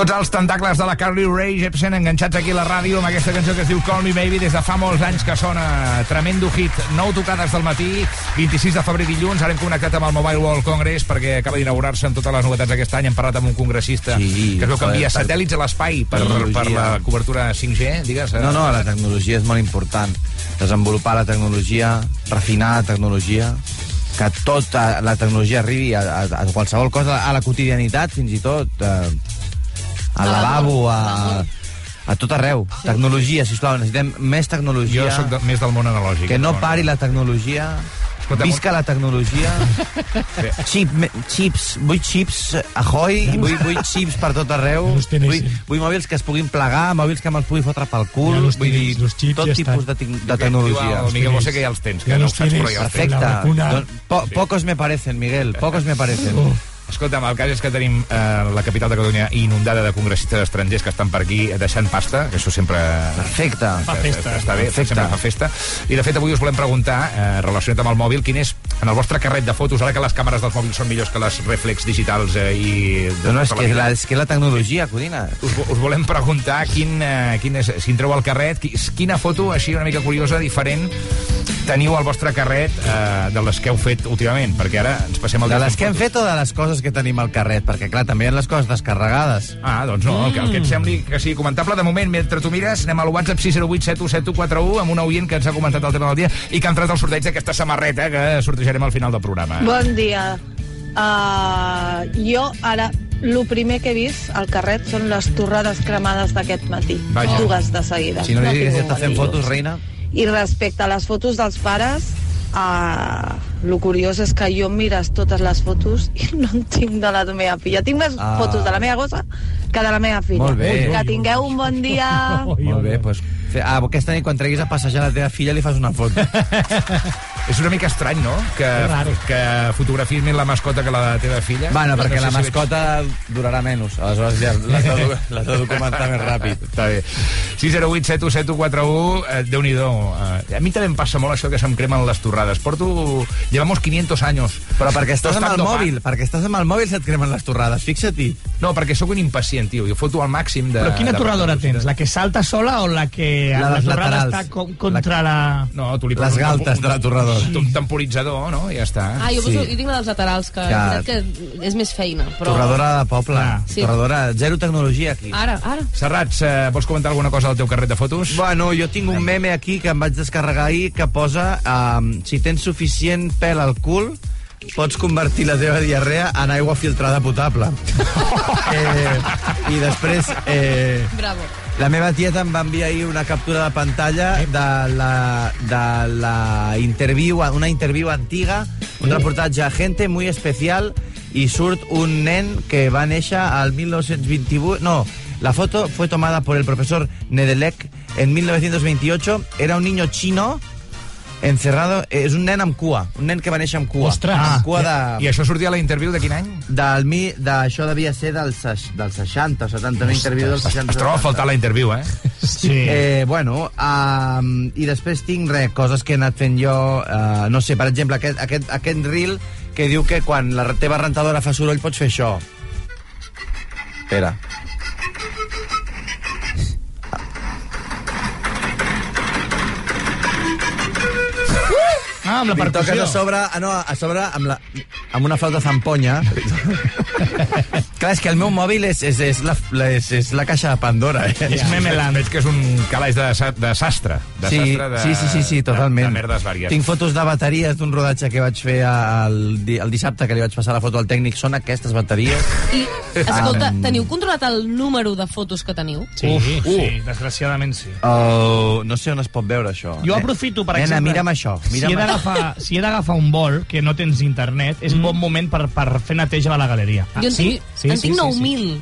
Tots els tentacles de la Carly Rae Jepsen enganxats aquí a la ràdio amb aquesta cançó que es diu Call Me Baby des de fa molts anys que sona tremendo hit. 9 tocades del matí, 26 de febrer dilluns. Ara hem connectat amb el Mobile World Congress perquè acaba d'inaugurar-se amb totes les novetats aquest any. Hem parlat amb un congressista Sí, que es veu que envia per- satèl·lits a l'espai per, per la cobertura 5G, digues. eh? No, no, la tecnologia és molt important. Desenvolupar la tecnologia, refinar la tecnologia, que tota la tecnologia arribi a, a, a qualsevol cosa, a la quotidianitat, fins i tot, eh, al lavabo, a, a tot arreu. Tecnologia, sisplau, necessitem més tecnologia. Jo sóc de, més del món analògic. Que no pari la tecnologia. Escolta, Visca la tecnologia. Me- xips, vull xips, ahoy, vull, vull xips per tot arreu. Vull, sí. vull mòbils que es puguin plegar, mòbils que me'ls pugui fotre pel cul. Ja vull dir, tot ja tipus estan. de, tec- de tecnologia. El Miguel Bosé que ja els tens, que Ja no ho saps, però ja els tens. Perfecte. Don- po pocos me parecen, Miguel, pocos me parecen. Oh. Escolta'm, el cas és que tenim eh, la capital de Catalunya inundada de congressistes estrangers que estan per aquí deixant pasta, que això sempre... Perfecte. Fa festa. Està bé, Perfecte. sempre fa festa. I de fet avui us volem preguntar, eh, relacionat amb el mòbil, quin és, en el vostre carret de fotos, ara que les càmeres dels mòbils són millors que les reflex digitals eh, i... No, no, és tota que la, és que la tecnologia, Codina. us, us volem preguntar quin, eh, quin és, si entreu al carret, qui, quina foto així una mica curiosa, diferent, teniu al vostre carret eh, de les que heu fet últimament, perquè ara ens passem el De les que hem fotos. fet o de les coses que tenim al carret? Perquè, clar, també hi ha les coses descarregades. Ah, doncs no, el que, el que et sembli que sigui comentable. De moment, mentre tu mires, anem al WhatsApp 608 717141 amb un oient que ens ha comentat el tema del dia i que ha entrat al sorteig d'aquesta samarreta que sortejarem al final del programa. Bon dia. Uh, jo ara el primer que he vist al carret són les torrades cremades d'aquest matí. Vaja. Dues de seguida. Si no li digues que està fent fotos, reina... I respecte a les fotos dels pares, uh, el curiós és que jo mires totes les fotos i no en tinc de la meva filla. Tinc més Ah. fotos de la meva gossa que de la meva filla. Molt bé. Que tingueu un bon dia. Molt bé, doncs... Fe... Ah, aquesta nit, quan treguis a passejar la teva filla, li fas una foto. És una mica estrany, no?, que, que fotografiis més la mascota que la de la teva filla. Bueno, perquè No sé la si veig- mascota durarà menys. Aleshores ja l'has de, l'has de documentar més ràpid. Està bé. 608 717141, eh, Déu-n'hi-do. Eh, a mi també em passa molt això que se'm cremen les torrades. Porto... Llevamos 500 años. Però perquè estàs amb el mòbil, perquè estàs amb el mòbil se't cremen les torrades, fixa-t'hi. No, perquè sóc un impacient, tio. Jo foto al màxim de... Però quina de torradora velocitat. tens? La que salta sola o la que La la, torrada laterals. està contra la... No, tu li Les galtes de la torradora. Un, temporitzador, no? I ja està. Ah, jo, Sí. jo tinc la dels laterals, que, Clar. que, que és més feina. Però... Torradora de poble. Clar. Sí. Torradora, zero tecnologia aquí. Ara, ara. Serrats, eh, vols comentar alguna cosa del teu carret de fotos? Bueno, jo tinc un meme aquí que em vaig descarregar ahir que posa um, si tens suficient pèl al cul pots convertir la teva diarrea en aigua filtrada potable. eh, I després... Eh, Bravo. La meva tieta em va enviar ahir una captura de pantalla de la, de la interview, una interview antiga, un reportatge a gente muy especial i surt un nen que va néixer al 1928... No, la foto fue tomada por el profesor Nedelec en 1928. Era un niño chino encerrado... És un nen amb cua, un nen que va néixer amb cua. Ostres. amb cua de... I això sortia a la interviu de quin any? Del mi, de, això devia ser del, ses- del 60 o 70, una interviu del 60. Es troba a faltar la interviu, eh? Sí. Eh, bueno, um, i després tinc res, coses que he anat fent jo, uh, no sé, per exemple, aquest, aquest, aquest reel que diu que quan la teva rentadora fa soroll pots fer això. Espera. Ah, amb la Li toques percussió. a sobre, ah, no, a sobre amb, la, amb una flauta zamponya. Clar, és que el meu mòbil és, és, és, la, la- és, és la caixa de Pandora, eh? És Memeland. Veig que és un calaix de, sa- de sastre. De Sí, sastre de, sí, sí, sí, sí, totalment. De, de merdes vàries. Tinc fotos de bateries d'un rodatge que vaig fer el, di- el dissabte, que li vaig passar la foto al tècnic. Són aquestes bateries. I, escolta, Ah. teniu controlat el número de fotos que teniu? Sí, Uf, sí, uh. desgraciadament sí. Oh, no sé on es pot veure, això. Jo Ne- aprofito, per Nena, exemple... mira'm això. si he Mira'm d'agafar si he d'agafar un vol que no tens internet, és un bon moment per, per fer neteja de la galeria. jo en tinc, en tinc 9.000.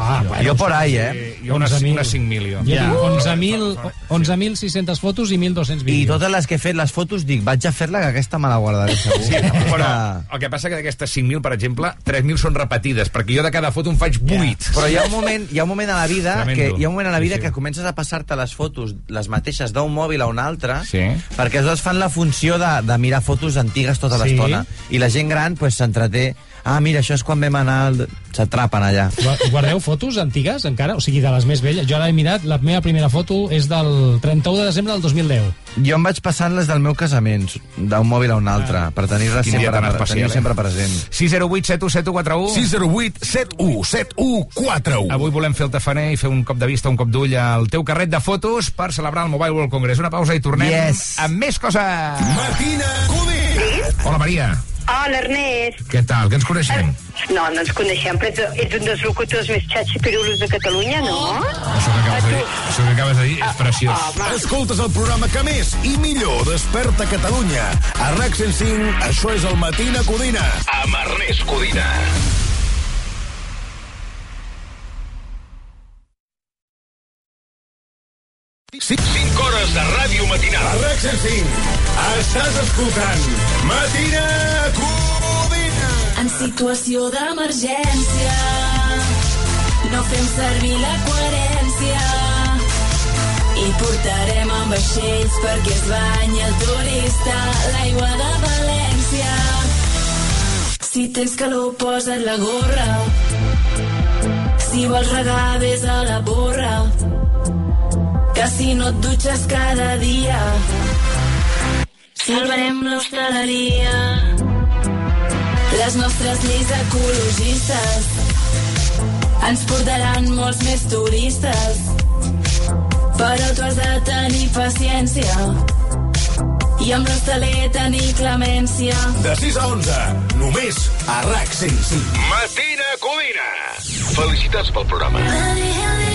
Ah, Jo por ahí, eh? Jo unes, 11.000. unes 5.000, jo. Ja. Ja. 11.000 11.600 fotos i 1.200 I vídeos. totes les que he fet, les fotos, dic, vaig a fer-la, que aquesta me la guardaré segur. Sí, però el que passa que d'aquestes 5.000, per exemple, 3.000 són repetides, perquè jo de cada foto em faig 8. Però hi ha un moment, hi ha un moment a la vida Tremendo. que hi ha un moment a la vida Sí, sí. que comences a passar-te les fotos les mateixes d'un mòbil a un altre Sí. perquè aleshores fan la funció de, de mirar fotos antigues tota Sí. l'estona i la gent gran pues, s'entreté ah, mira, això és quan vam anar... al- S'atrapen allà. Gua- Guardeu fotos antigues, encara? O sigui, de les més velles. Jo ara he mirat, la meva primera foto és del 31 de desembre del 2010. Jo em vaig passant les del meu casament, d'un mòbil a un altre, per tenir-les Quin dia sempre, tan per especial, tenir eh? sempre present. 608 7171 608 71 71 41. Avui volem fer el tafaner i fer un cop de vista, un cop d'ull al teu carret de fotos per celebrar el Mobile World Congress. Una pausa i tornem Yes. amb més coses. Matina Codina. Hola, Maria. Hola, Ernest. Què tal? Que ens coneixem? No, no ens coneixem, però ets, ets un dels locutors més xatxipirulos de Catalunya, no? Això que acabes de dir, això que acabes de dir és preciós. Home, Escoltes el programa que més i millor desperta Catalunya. A RAC 105, això és el Matina Codina. Amb Ernest Codina. 5 hores de ràdio matinal. A RAC 105, estàs escoltant Matina Codina. En situació d'emergència no fem servir la coherència i portarem en vaixells perquè es banyi el turista l'aigua de València. Si tens calor, posa't la gorra. Si vols regar, vés a la borra. Que si no et dutxes cada dia, salvarem l'hostaleria. Les nostres lleis ecologistes ens portaran molts més turistes. Però tu has de tenir paciència i amb l'hostaler tenir clemència. De 6 a 11, només a RAC 105. Matina Codina. Felicitats pel programa. Le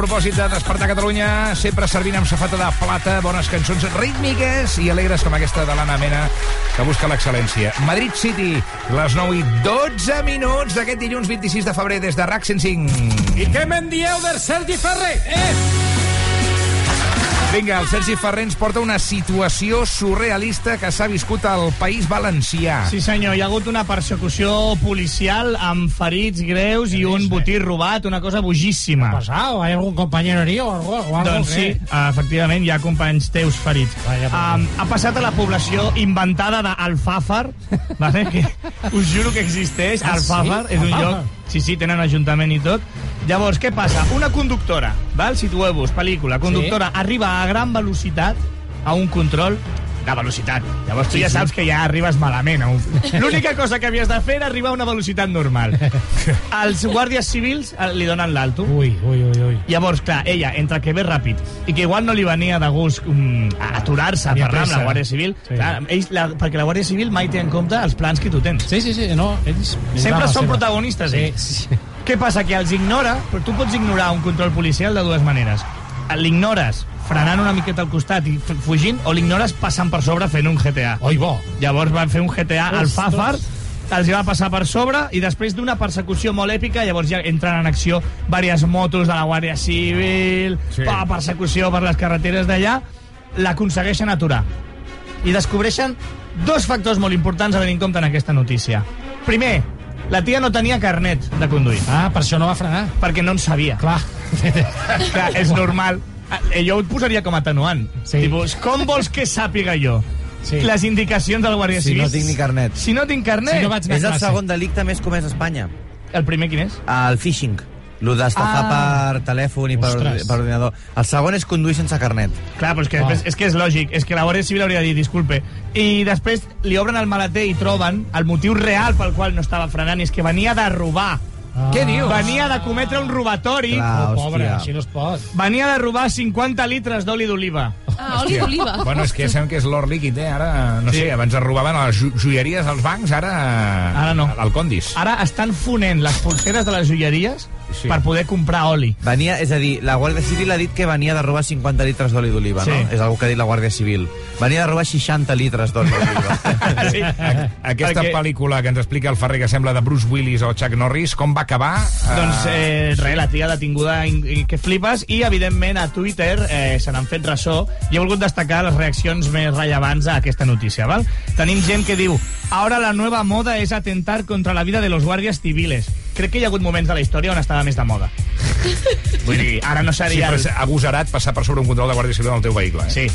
propòsit de Despertar Catalunya, sempre servint amb safata de plata bones cançons rítmiques i alegres com aquesta de l'Anna Mena, que busca l'excel·lència. Madrid City, les 9 i 12 minuts d'aquest dilluns 26 de febrer des de RAC 105. I què me'n dieu del Sergi Ferrer? Eh? Vinga, el Sergi Ferrer ens porta una situació surrealista que s'ha viscut al País Valencià. Sí, senyor, hi ha hagut una persecució policial amb ferits greus i un botí robat, una cosa bojíssima. Pasado? ¿Hay algún compañero herido o algo? o algo Doncs sí, efectivament, hi ha companys teus ferits. Um, ha passat a la població inventada d'Alfàfar, vale? que us juro que existeix, Ah, Alfàfar, sí? és un lloc... Sí, sí, tenen ajuntament i tot. Llavors, què passa? Una conductora, val? situeu-vos, pel·lícula, conductora, arriba a gran velocitat a un control de velocitat. Llavors tu ja saps que ja arribes malament. a un- L'única cosa que havies de fer era arribar a una velocitat normal. Els guàrdies civils eh, li donen l'alto. Ui, ui, ui, ui. Llavors, clar, ella, entre que ve ràpid i que igual no li venia de gust um, aturar-se a parlar amb la. Guàrdia Civil, Sí. clar, ells, la, perquè la Guàrdia Civil mai té en compte els plans que tu tens. Sí, sí, sí, no, ells... Sempre són protagonistes, Sí, ells. sí. Què passa? Que els ignora, però tu pots ignorar un control policial de dues maneres. L'ignores frenant una miqueta al costat i fugint, o l'ignores passant per sobre fent un GTA. Oi, bo. Llavors van fer un GTA al. Fafar, els hi va passar per sobre i després d'una persecució molt èpica, llavors ja entren en acció diverses motos de la Guàrdia Civil, sí. pa, persecució per les carreteres d'allà, l'aconsegueixen aturar. I descobreixen dos factors molt importants a tenir en compte en aquesta notícia. Primer, la tia no tenia carnet de conduir, Ah, per això no va frenar. perquè no en sabia. Clar. Clar, és normal. Eh, Jo ho posaria com a atenuant. Sí. Tipus, com vols que sàpiga jo Sí. les indicacions de la Guàrdia Si Civil? no tinc ni carnet. Si no tinc carnet... Si no vaig És el classe. segon delicte més comès a Espanya. El primer quin és? El phishing. Lo d'estafar Ah. per telèfon i per, Ostres. per ordinador. El segon és conduir sense carnet. Clar, però és que, Ah. després, és que és lògic. És que la Guàrdia Civil hauria de dir, disculpe. I després li obren el maleter i troben el motiu real pel qual no estava frenant, i és que venia de robar. Ah. Què dius? Venia de cometre un robatori. Clar. Oh, pobre, hòstia. així no es pot. Venia de robar 50 litres d'oli d'oliva. Ah, oli d'oliva. Bueno, és que sabem que és l'or líquid, eh? Ara, no Sí. sé, abans es robaven a les jo- joieries als bancs, ara... Ara no. Al Condis. Ara estan fonent les pulseres de les joieries Sí. per poder comprar oli. Venia, és a dir, la Guàrdia Civil ha dit que venia de robar 50 litres d'oli d'oliva, Sí. no? És algú que ha dit la Guàrdia Civil. Venia de robar 60 litres d'oli d'oliva. sí. Aquesta Perquè- pel·lícula que ens explica el Ferrer, que sembla de Bruce Willis o Chuck Norris, com va acabar? Doncs eh, res, la tia detinguda que flipes i evidentment a Twitter eh, se n'han fet ressò i he volgut destacar les reaccions més rellevants a aquesta notícia. Val? Tenim gent que diu Ahora la nueva moda es atentar contra la vida de los guardias civiles. Crec que hi ha hagut moments de la història on estava més de moda. Vull dir, ara no Sí, seria... però el- és agosarat passar per sobre un control de Guàrdia Civil en el teu vehicle. Eh? Sí.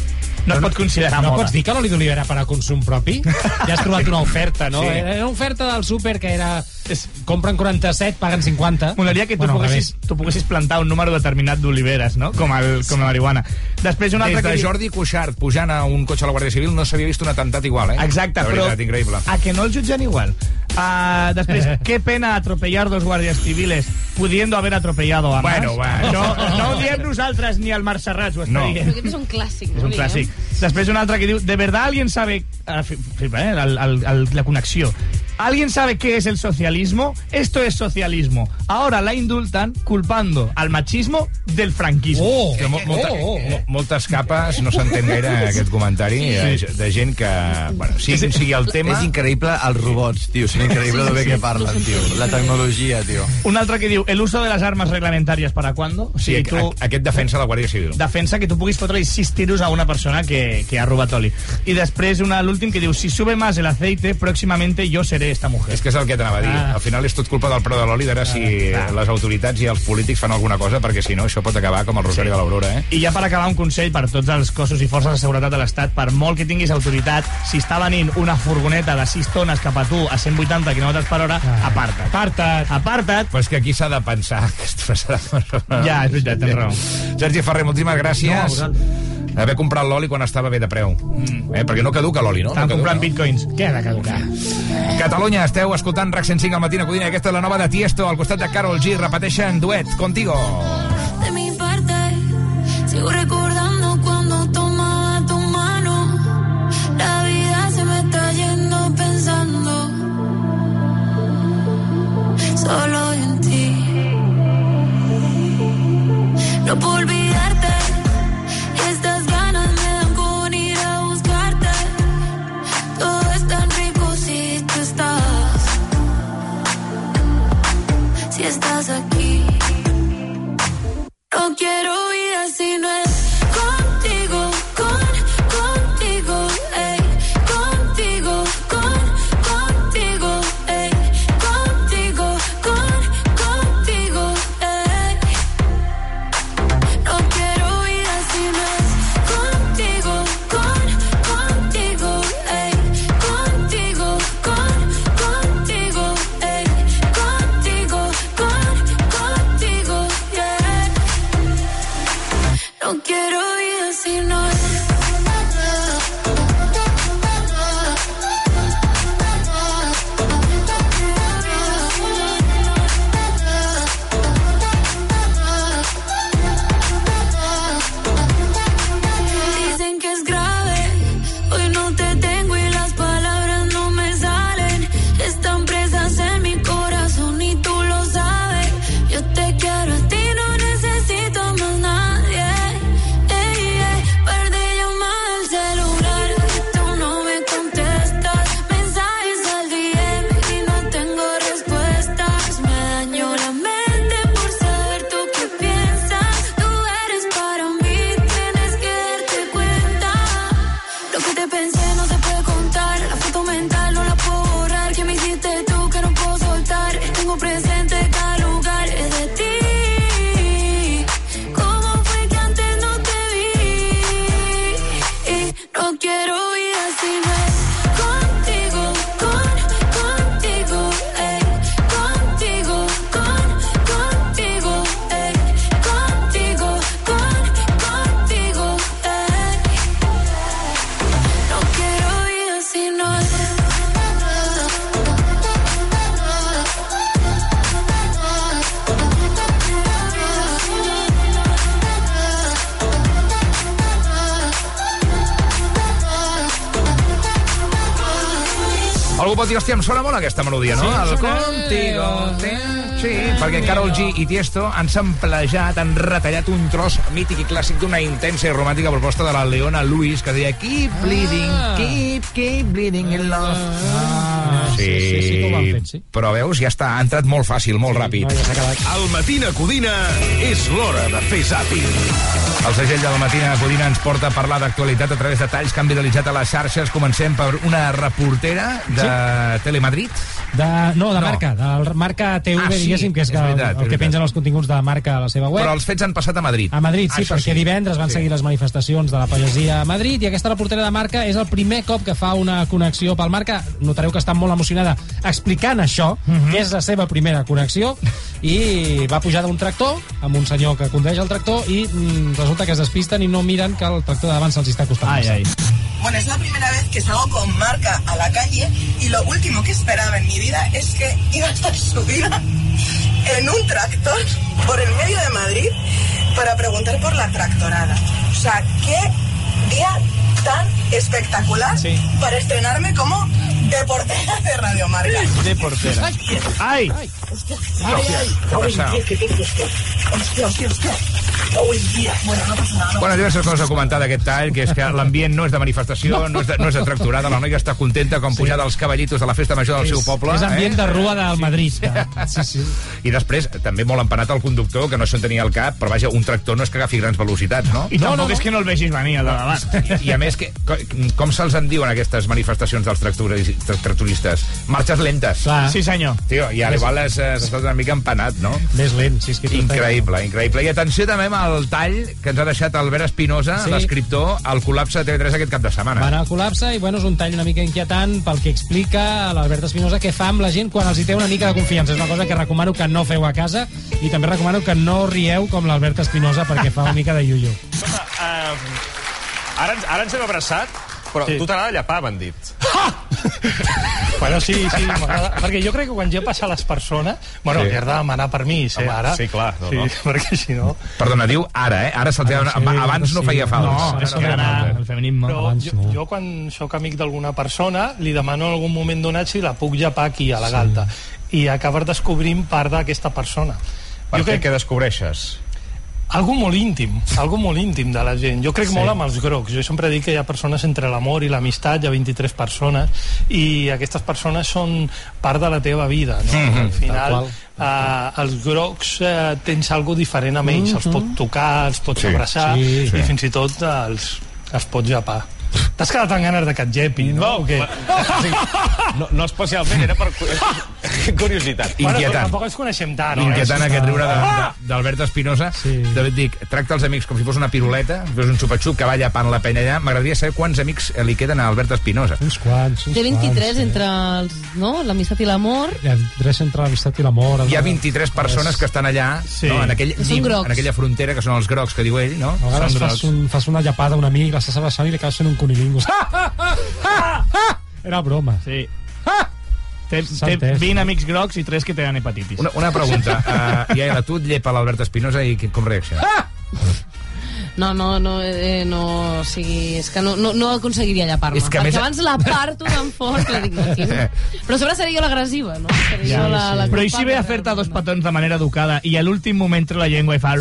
No es pot considerar No moda. pots dir que l'oli d'oliva era per a consum propi? Ja has trobat una oferta, no? Sí. Era una oferta del súper que era... És, compren 47, paguen 50. Molaria que tu, Bueno, poguessis, tu poguessis plantar un número determinat d'oliveres, no? Com, el, com la marihuana. Després un altre Des de que... Jordi Cuixart pujant a un cotxe a la Guàrdia Civil no s'havia vist un atemptat igual, eh? Exacte, però... veritat, increïble. A que no el jutgen igual? Uh, després, qué pena atropellar dos guardias civiles pudiendo haber atropellado a más. Bueno, bueno. No, no ho diem nosaltres ni el Marc Serrats, ho està No. dient. Aquest és un clàssic. És un clàssic. Després un altre que diu, ¿de verdad alguien sabe... ah, fi- Flipa, eh? El, el, el, la connexió. ¿Alguien sabe qué es el socialismo? Esto es socialismo. Ahora la indultan culpando al machismo del franquismo. Oh, Que mo molta, oh, oh, oh. mo- moltes capes no s'entén gaire aquest comentari sí. de gent que, bueno, sigui quin sigui el tema... És increïble els robots, tio. Són increïble de bé que parlen, tio. La tecnologia, tio. Un altre que diu, el uso de las armas reglamentarias para cuándo? O Sí, sigui, tu... a- aquest defensa la Guàrdia Civil. defensa que tu puguis fotre-li sis tiros a una persona que, que ha robat oli. I després una, l'últim que diu, si sube más el aceite, próximamente yo seré esta mujer. És que és el que t'anava a dir. Ah. Al final és tot culpa del preu de l'oli, d'ara si clar. les autoritats i els polítics fan alguna cosa, perquè si no això pot acabar com el Rosari de l'Aurora, eh? I ja per acabar un consell per tots els cossos i forces de seguretat de l'Estat, per molt que tinguis autoritat, si està venint una furgoneta de 6 tones cap a tu a 180 km per hora, aparta't. Aparta't. Aparta't. Però és que aquí s'ha de pensar que es passarà per... Ja, és veritat, tens raó. Sergi Ferrer, moltíssimes gràcies. Haver comprat l'oli quan estava bé de preu. Mm. Eh? Perquè no caduca l'oli, no? Estan no comprant caduca. bitcoins. Què ha de caducar? Catalunya, esteu escoltant RAC 105 al matí a Codina. Aquesta és la nova de Tiesto, al costat de Carol G. Repeteixen duet, contigo. De mi parte, sigo recordando solo en ti. No puedo olvidarte. Estas ganas me dan con ir a buscarte. Todo es tan rico si tú estás. Si estás aquí. No quiero No quiero ir si no em sona molt aquesta melodia, no? Sí, el Contigo. te- Sí, perquè Carol G i Tiesto han samplejat, han retallat un tros mític i clàssic d'una intensa i romàntica proposta de la Leona Lewis que deia Keep bleeding, Ah. keep, keep bleeding in love. Ah, sí, sí, sí que ho han fet, sí. Però veus, ja està, ha entrat molt fàcil, molt ràpid. No, ja. Al Matina Codina és l'hora de fer zàping. El segell de la Matina Codina ens porta a parlar d'actualitat a través de talls que han viralitzat a les xarxes. Comencem per una reportera de Telemadrid. De, no, de No. marca, de marca TV, Ah, sí, diguéssim, que és, és veritat, el, és el que pengen els continguts de la marca a la seva web. Però els fets han passat a Madrid. A Madrid, sí, Això perquè divendres van Sí. seguir les manifestacions de la pagesia a Madrid i aquesta reportera de Marca és el primer cop que fa una connexió pel Marca. Notareu que està molt emocionada explicant això, Mhm. que és la seva primera connexió, i va pujar d'un tractor amb un senyor que condueix el tractor i mm, resulta que es despisten i no miren que el tractor de davant se'ls està costant Ai, massa. ai. Bueno, es la primera vez que salgo con marca a la calle y lo último que esperaba en mi vida es que iba a estar subida en un tractor por el medio de Madrid para preguntar por la tractorada. O sea, qué día tan espectacular Sí. para estrenarme como deportera de Radio Marca. De portera. Ai! Què passa? Hostia, hostia, hostia. Uy, día. Bueno, no pasa nada. no Bueno, diverses coses a comentar d'aquest tall, que és que l'ambient no és de manifestació, no és de, no és de tractorada, la noia està contenta com pujar dels cavallitos de la festa major del seu poble. És ambient eh? de rua del Madrid. que- Sí, sí. I després, també molt empanat el conductor, que no se'n tenia al cap, però vaja, un tractor no és que agafi grans velocitats, no? I tampoc és que no el vegis venir, el de davant. I, I a més, que, com, com se'ls en diuen aquestes manifestacions dels tractoris- tractoristes? Marxes lentes. Clar, Sí, senyor. Tio, i igual has, has estat una mica empanat, no? més lent. Sí, és que Increïble, increïble. I atenció també amb el tall que ens ha deixat Albert Espinosa, Sí. l'escriptor, al col·lapse de TV3 aquest cap de setmana. Van al col·lapse i bueno, és un tall una mica inquietant pel que explica l'Albert Espinosa què fa amb la gent quan els hi té una mica de confiança. És una cosa que recomano que no feu a casa i també recomano que no rieu com l'Albert Espinosa perquè fa una mica de iuiu. Ara, ens- ara ens hem abraçat, però Sí. tu t'agrada llapar, m'han dit. Bueno, sí, sí, m'agrada. Perquè jo crec que quan jo passa a les persones... Bueno, Sí. sí. li has de demanar permís, eh, Home, ara. sí, clar, no, sí, no. perquè si no... Perdona, diu ara, eh? Ara se'ls ha... Ara sí, abans no sí. feia falta. No, és que ara el feminisme... Però abans jo, no. jo quan sóc amic d'alguna persona li demano en algun moment donat si la puc llapar aquí a la galta i acabes descobrint part d'aquesta persona. Per jo què? crec Què descobreixes? Algo molt íntim, algo molt íntim de la gent. Jo crec Sí. molt amb els grocs. Jo sempre dic que hi ha persones entre l'amor i l'amistat, hi ha 23 persones, i aquestes persones són part de la teva vida, no? Mhm. Al final, eh, els grocs eh, tens algo diferent amb ells. Els pots tocar, els pots Sí. abraçar, Sí. i fins i tot els, els pots llapar. T'has quedat amb ganes de que et llepi, no? O què? Sí, no, no especialment, era per cu- curiositat. Bueno, Inquietant. tampoc ens coneixem tant. Inquietant eh? aquest riure de- de- d'Albert Espinosa. Sí. David, dic, tracta els amics com si fos una piruleta, si fos un xupa-xup que va llapant la penya allà. M'agradaria saber quants amics eh, li queden a Albert Espinosa. Uns quants, uns Té 23 quants, entre els, no? l'amistat i l'amor. Hi ha 23 entre l'amistat i l'amor. Hi ha 23 persones que estan allà, Sí. no, en, aquell Que són lim, grocs. en aquella frontera, que són els grocs, que diu ell, no? A vegades Són fas, un, fas una llapada a un amic, l'estàs abraçant i li acabes fent un conilingus. Era broma. Sí. Té, té entès. 20 amics grocs i 3 que tenen hepatitis. Una, una pregunta. Uh, Iaela, tu et llepa l'Albert Espinosa i com reacciona? No, no, no, eh, no, o sigui, és que no, no, no aconseguiria llapar-me. És que a Perquè més- abans la parto tan fort que dic, no. Però a sobre seré jo l'agressiva, no? Seré Ja, jo la, sí. la Però i si ve a fer-te dos petons de manera educada i a l'últim moment tre la llengua i fa...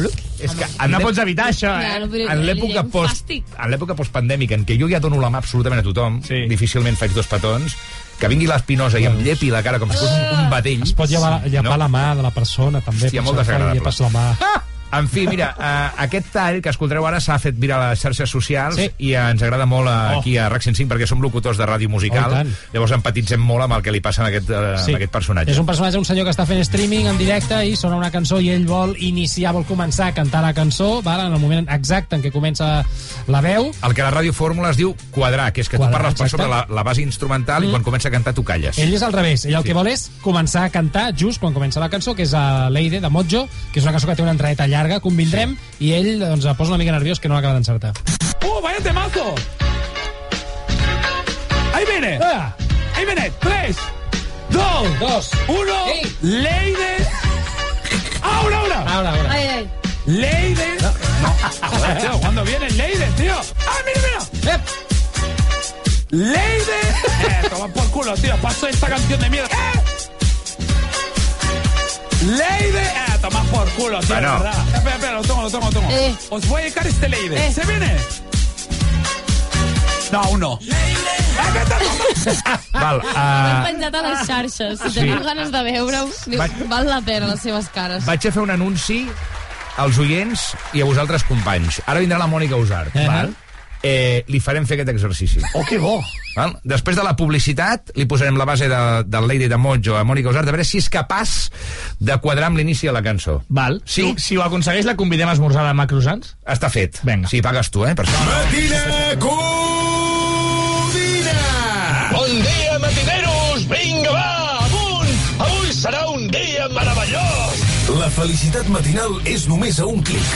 És que No pots evitar això, Ja, eh? no, però en l'època post, en l'època postpandèmica en què jo ja dono la mà absolutament a tothom, Sí. difícilment faig dos petons, que vingui l'Espinosa i em llepi la cara com si fos un, un vedell. Es pot llepar, llepar No? la mà de la persona, també. Hòstia, molt desagradable. Llepes la mà. En fi, mira, uh, aquest tall que escoltareu ara s'ha fet viral a les xarxes socials Sí. i ens agrada molt uh, aquí a RAC 105 perquè som locutors de ràdio musical. Oh. Llavors empatitzem molt amb el que li passa a aquest, uh, sí. aquest personatge. És un personatge, un senyor que està fent streaming en directe i sona una cançó i ell vol iniciar, vol començar a cantar la cançó, val? en el moment exacte en què comença la veu. El que a la ràdio fórmula es diu quadrar, que és que Quadrar, tu parles per exacte. sobre la, la base instrumental mm. i quan comença a cantar tu calles. Ell és al revés, ell el Sí. que vol és començar a cantar just quan comença la cançó, que és a Leide, de Mojo, que és una cançó que té una entradeta llarga, convindrem, i ell doncs, posa una mica nerviós que no l'acaba d'encertar. ¡Oh, vaya temazo! ¡Ahí viene! Ah, ¡Ahí viene! ¡Tres! ¡Dos! dos, ¡Uno! Ey. ¡Leide! ¡Ahora, ahora! ahora, ahora. Ai, ai. ¡Leide! No, joder, tío, ¿cuándo viene Leide, tío? ¡Ah, mira, mira! ¡Leide! Eh, toma por culo. culo, tío. Paso esta canción de mierda. ¡Eh! Leide. Eh, toma por culo, tío, Bueno. verdad. Espera, espera, lo tengo, lo tengo, lo tengo. Eh. Os voy a dedicar este Leide. ¿Se viene? No, aún no. Val, L'hem uh, penjat a les xarxes. Si Sí. teniu ganes de veure-ho, diu, Vaig- val la pena les seves cares. vaig a fer un anunci als oients i a vosaltres, companys. Ara vindrà la Mònica Usart, Eh. val? Eh, li farem fer aquest exercici. Oh, que bo! Val? Després de la publicitat, li posarem la base de, del Lady de Mojo a Mònica Usart, a veure si és capaç de quadrar amb l'inici de la cançó. Val. Sí? Si, si ho aconsegueix, la convidem a esmorzar demà a Croissants? Està fet. Vinga. Si pagues tu, eh, per això. Matina Codina! Bon dia, matineros! Vinga, va, La felicitat matinal és només a un clic.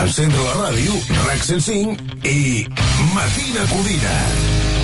Encendre la ràdio, RAC 105 i Matina Codina.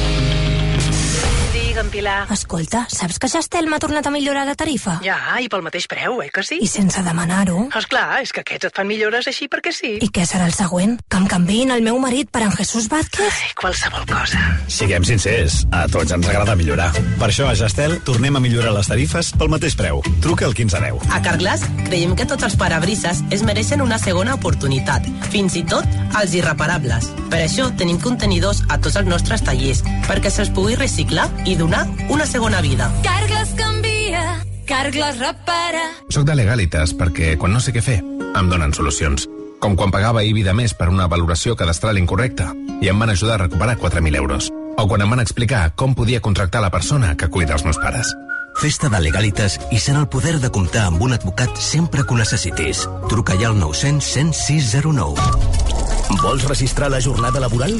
Digue'm, Pilar. Escolta, saps que Gestel m'ha tornat a millorar la tarifa? Ja, i pel mateix preu, eh, que sí? I sense demanar-ho. Esclar, és que aquests et fan millores així perquè sí. I què serà el següent? Que em canviïn el meu marit per en Jesús Vázquez? Ai, qualsevol cosa. Siguem sincers, a tots ens agrada millorar. Per això a Gestel tornem a millorar les tarifes pel mateix preu. Truca al 1510. A Carglass creiem que tots els parabrises es mereixen una segona oportunitat, fins i tot els irreparables. Per això tenim contenidors a tots els nostres tallers, perquè se'ls pugui reciclar i donar una segona vida. Carglass canvia, Carglass repara. Soc de Legalitas perquè, quan no sé què fer, em donen solucions. Com quan pagava IBI de més per una valoració cadastral incorrecta i em van ajudar a recuperar 4.000 euros. O quan em van explicar com podia contractar la persona que cuida els meus pares. Festa de Legalitas i sent el poder de comptar amb un advocat sempre que ho necessitis. Truca ja al 900 10609. Vols registrar la jornada laboral?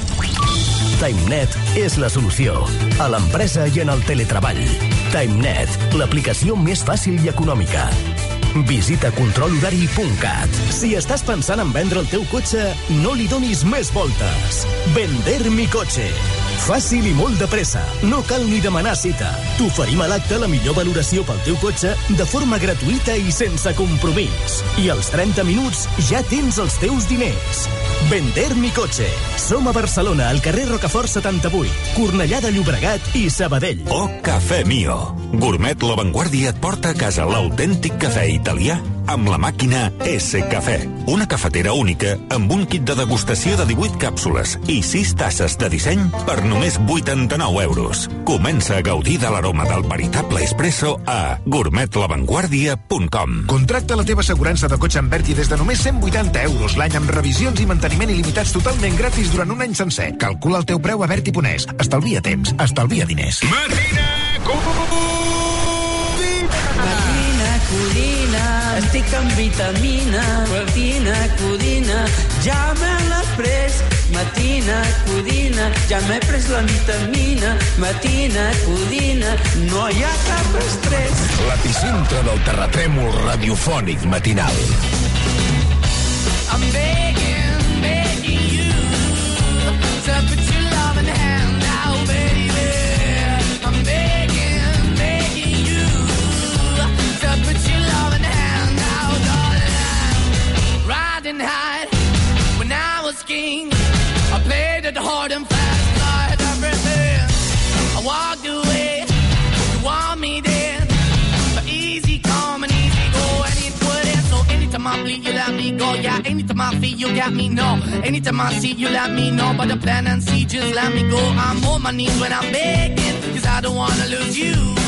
TimeNet és la solució. A l'empresa i en el teletreball. TimeNet, l'aplicació més fàcil i econòmica. Visita controlhorari.cat. Si estàs pensant en vendre el teu cotxe, no li donis més voltes. Vender mi cotxe. Fàcil i molt de pressa. No cal ni demanar cita. T'oferim a l'acte la millor valoració pel teu cotxe de forma gratuïta i sense compromís. I als 30 minuts ja tens els teus diners. Vender mi cotxe. Som a Barcelona, al carrer Rocafort 78, Cornellà de Llobregat i Sabadell. O Cafè Mio. Gourmet La Vanguardia et porta a casa l'autèntic cafè italià amb la màquina S Cafè. Una cafetera única amb un kit de degustació de 18 càpsules i 6 tasses de disseny per només 89 euros. Comença a gaudir de l'aroma del veritable espresso a gourmetlavanguardia.com Contracta la teva assegurança de cotxe en Berti des de només 180 euros l'any amb revisions i manteniment il·limitats totalment gratis durant un any sencer. Calcula el teu preu a Berti.es. Estalvia temps, estalvia diners. Matina Matina Codina, estic amb vitamina. Matina Codina, ja me l'ha pres. Matina Codina, ja m'he pres la vitamina. Matina Codina, no hi ha cap estrès. L'epicentre del terratrèmol radiofònic matinal. I'm begging, begging you to I I played it hard and fast, I everything. I walked away, you want me then, but easy come and easy go, and it wouldn't. So anytime I bleed, you let me go. Yeah, anytime I feel, you got me. No, anytime I see, you let me know. But the plan and see, just let me go. I'm on my knees when I'm begging, cause I don't wanna lose you.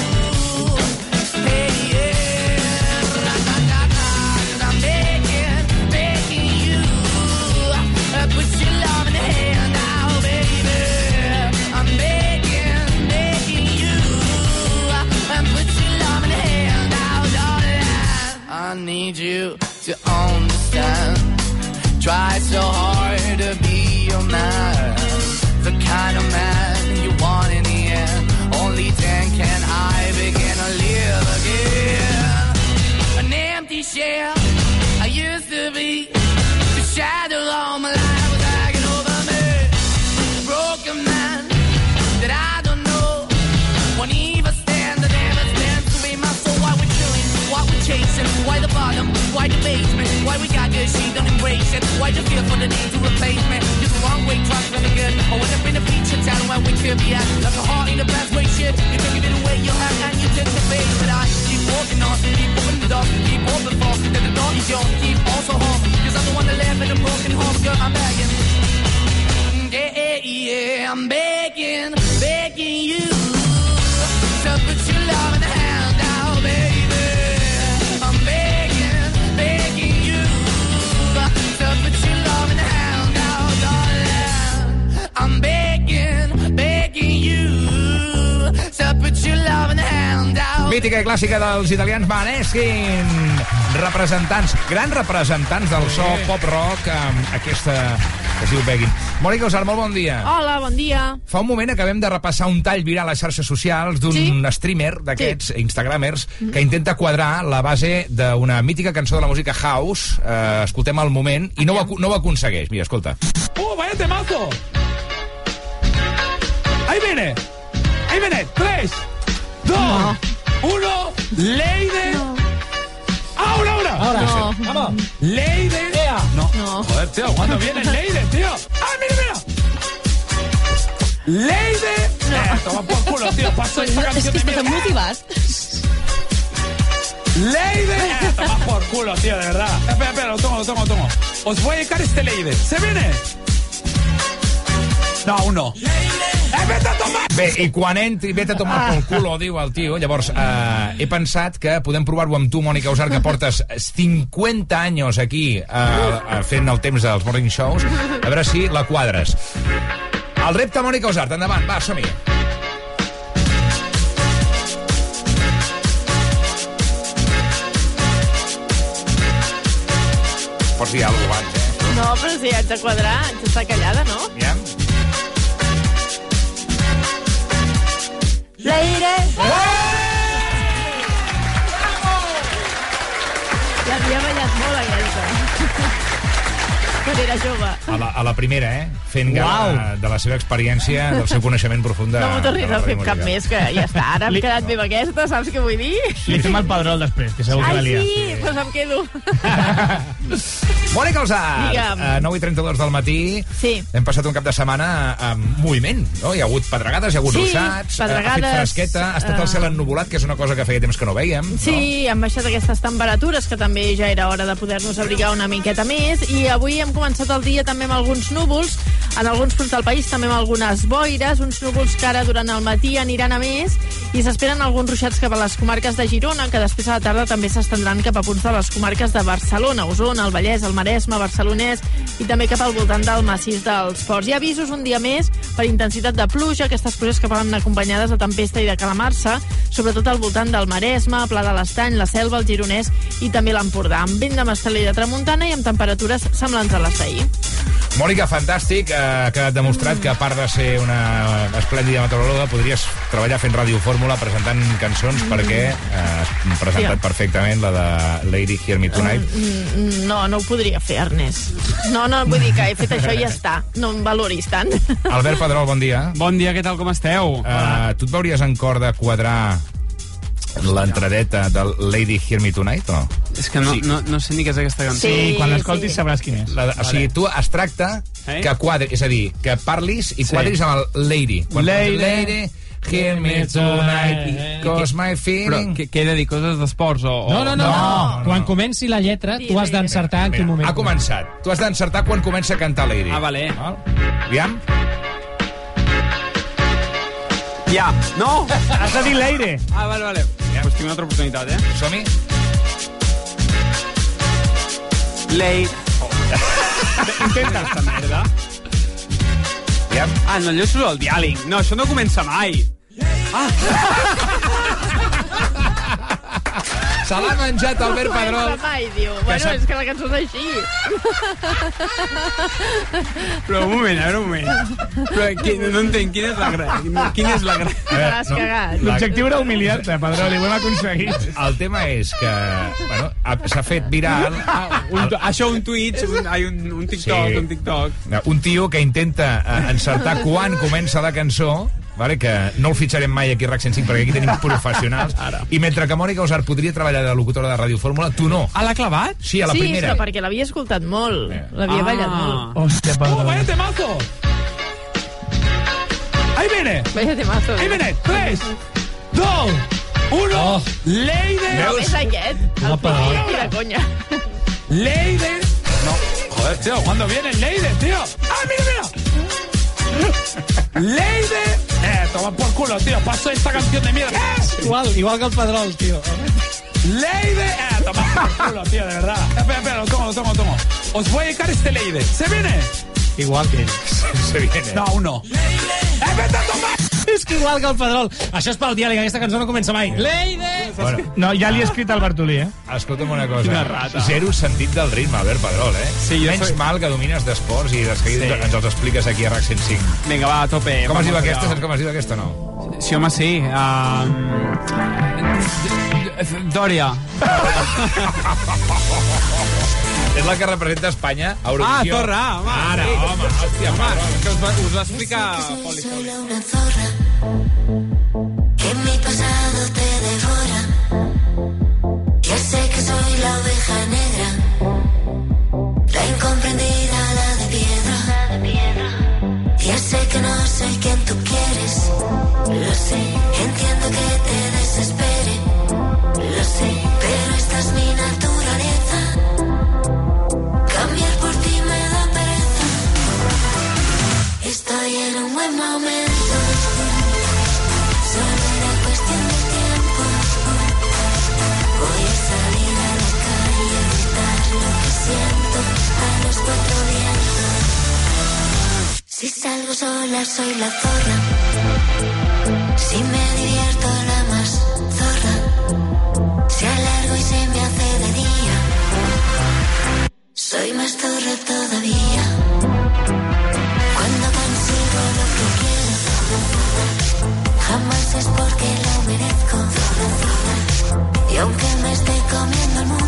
Need you to understand. Try so hard to be your man, the kind of man you want in the end. Only then can I begin to live again. An empty shell I used to be, the shadow on my why the basement, why we got good, she don't embrace it. Why you feel for the need to replace me? You're the wrong one-way traffic again. I went up in a feature town where we could be at. Like a heart in a bad way, shit. You can give it away, you have, and you take the bait. But I keep walking on, keep moving the door, keep open for. That the door is yours, keep also home. Cause I'm the one that live in a broken home, girl, I'm begging. Yeah, yeah, yeah, I'm begging, begging you to put your love Mítica i clàssica dels italians Maneskin. Representants, grans representants del so pop-rock amb aquesta que es diu Begging. Mònica Usar, molt bon dia. Hola, bon dia. Fa un moment acabem de repassar un tall viral a les xarxes socials d'un Sí. streamer d'aquests, instagramers, que intenta quadrar la base d'una mítica cançó de la música house. Eh, escoltem el moment, i no ho, no ho aconsegueix. Mira, escolta. ¡Uh, vaya temazo! Ahí viene. Ahí viene. Tres, dos, uno. Leide. Ahora, ahora. Ahora. No. Vamos. Leide. No. No. Joder, tío, ¿cuándo viene Leide, tío? ¡Ah, mira, mira! Leide. Eh, toma por culo, tío. Paso esta canción que de mierda. motivat. Leide. Eh, toma por culo, tío, de verdad. Espera, espera, lo tomo, lo tomo, lo tomo. Os voy a dedicar este Leide. ¿Se viene? No, aún no. ¡Eh, vete a tomar! Bé, i quan entri, vete a tomar pel culo, diu el tio. Llavors, eh, he pensat que podem provar-ho amb tu, Mònica Usar, que portes 50 anys aquí eh, eh, fent el temps dels morning shows. A veure si la quadres. El repte, Mònica Usart, endavant, va, som-hi. Pots dir alguna cosa abans, eh? No, però si haig de quadrar, haig d'estar callada, no? Ja? L'aire! L'havia ballat molt, aquesta. Quan era jove. A la, a la primera, eh? Fent gala de la seva experiència, del seu coneixement profund de... No m'ho tornis a fer cap més, que ja està. Ara hem quedat bé amb aquesta, saps què vull dir? Li fem el padrol després, que segur que la Ai, lia. sí, doncs em quedo. Mònica Alzar, Digue'm. a 9 i 32 del matí. Sí. Hem passat un cap de setmana amb moviment, no? Hi ha hagut pedregades, hi ha hagut Sí, ruixats, pedregades, ha fet fresqueta, ha estat el eh, cel ennubulat, que és una cosa que feia temps que no veiem. Sí, han baixat aquestes temperatures, que també ja era hora de poder-nos abrigar una miqueta més, i avui hem començat el dia també amb alguns núvols, en alguns punts del país també amb algunes boires, uns núvols que ara durant el matí aniran a més, i s'esperen alguns ruixats cap a les comarques de Girona, que després a la tarda també s'estendran cap a punts de les comarques de Barcelona, Osona, el Vallès, el Maresme, Barcelonès, i també cap al voltant del massís dels Ports. Hi ha avisos un dia més per intensitat de pluja, aquestes pluges que poden acompanyades de tempesta i de calamarsa, sobretot al voltant del Maresme, Pla de l'Estany, la Selva, el Gironès i també l'Empordà, amb vent de Mastelé i de Tramuntana i amb temperatures semblants a les d'ahir. Mònica, fantàstic, eh, ha quedat demostrat que a part de ser una esplèndida meteoròloga, podries treballar fent Ràdio Fórmula presentant cançons perquè eh, has presentat Sí. perfectament la de Lady Hear Me Tonight. Mm, No, no ho podria fer, Ernest. No, no, vull dir que he fet això i ja està. No em valoris tant. Albert Pedrol, bon dia. Bon dia, què tal, com esteu? Uh, tu et veuries en cor de quadrar l'entradeta del Lady Hear Me Tonight, o no? És que no, no, no sé ni què és aquesta cançó. Sí, quan l'escoltis sabràs quin és. La, o sigui, tu es tracta Eh? que quadri, és a dir, que parlis i Sí. quadris amb el Lady. Quan Lady. lady Hear me tonight, cause my Però feeling... què, què he de dir, coses d'esports o, o... No, no, no, no. Quan comenci la lletra, tu has d'encertar en quin moment. Ha començat. Tu has d'encertar quan comença a cantar Lady. Ah, vale. Val? Aviam. Ja, no! Has de dir l'aire. Ah, vale, vale. Tinc una altra oportunitat, eh? Som-hi. Late. Oh. Intenta esta merda. Ja. Ah, no, allò és el diàleg. No, això no comença mai. Ah! Se l'ha menjat Albert Mai, Pedrol. diu. Bueno, és que la cançó és així. Però un moment, a veure un moment. Però qui, no entenc, quina és la gràcia? Quina és la gràcia? A veure, no, la- L'objectiu era humiliar-te, Pedrol, i ho hem aconseguit. El tema és que bueno, ha- s'ha fet viral Ah, un, això, un Twitch, un, ai, un, un TikTok, Sí. un TikTok. un tio que intenta eh, encertar quan comença la cançó vale, que no el fitxarem mai aquí a RAC 105 perquè aquí tenim professionals. I mentre que Mònica Usar podria treballar de locutora de Ràdio Fórmula, tu no. Ah, l'ha clavat? Sí, a la sí, primera. però perquè l'havia escoltat molt. L'havia Ah. ballat molt. Hòstia, ¡Oh, vaya temazo! ¡Ahí viene! Vaya temazo. ¡Ahí viene! ¡Tres, dos, uno! Oh. ¡Leide! No, és aquest. El Apa. Piqui i de conya. ¡Leide! No, joder, tío, ¿cuándo viene Leide, tío? ¡Ah, mira, mira! ¡Leide! Eh, toma por culo, tío. Paso esta canción de mierda. ¿Qué? Igual, igual que el Pedrol, tio. ¡Leide! Eh, toma por culo, tío, de verdad. Espera, espera, lo tomo, lo tomo, lo tomo. Os voy a dedicar este Leide. ¿Se viene? Igual que. Se viene. No, aún no. ¡Eh! És que igual que el Pedrol. Això és pel diàleg, aquesta cançó no comença mai. Leide! Bueno, No, ja li he escrit al Bartolí, eh? escolta'm una cosa. Quina rata. Zero sentit del ritme, Albert Pedrol, eh? Sí, jo Menys soy- mal que domines d'esports i de seguida Sí. ens els expliques aquí a RAC 105. Vinga, va, a tope. Com es diu aquesta? Saps com es diu aquesta no? Sí, home, sí. Um... Dòria. És la que representa Espanya a Ah, Eurovisió. Torra, home. Ara, sí. home, hòstia, Home, és que us va, us va explicar... Poli. Zorra que mi pasado te devora. Ya sé que soy la oveja negra, la incomprendida, la de piedra. Ya sé que no soy quien tú quieres, lo sé. Salgo sola soy la zorra. Si me divierto la más zorra. Si alargo y se me hace de día. Soy más zorra todavía. Cuando consigo lo que quiero, jamás es porque lo merezco. Y aunque me esté comiendo el mundo,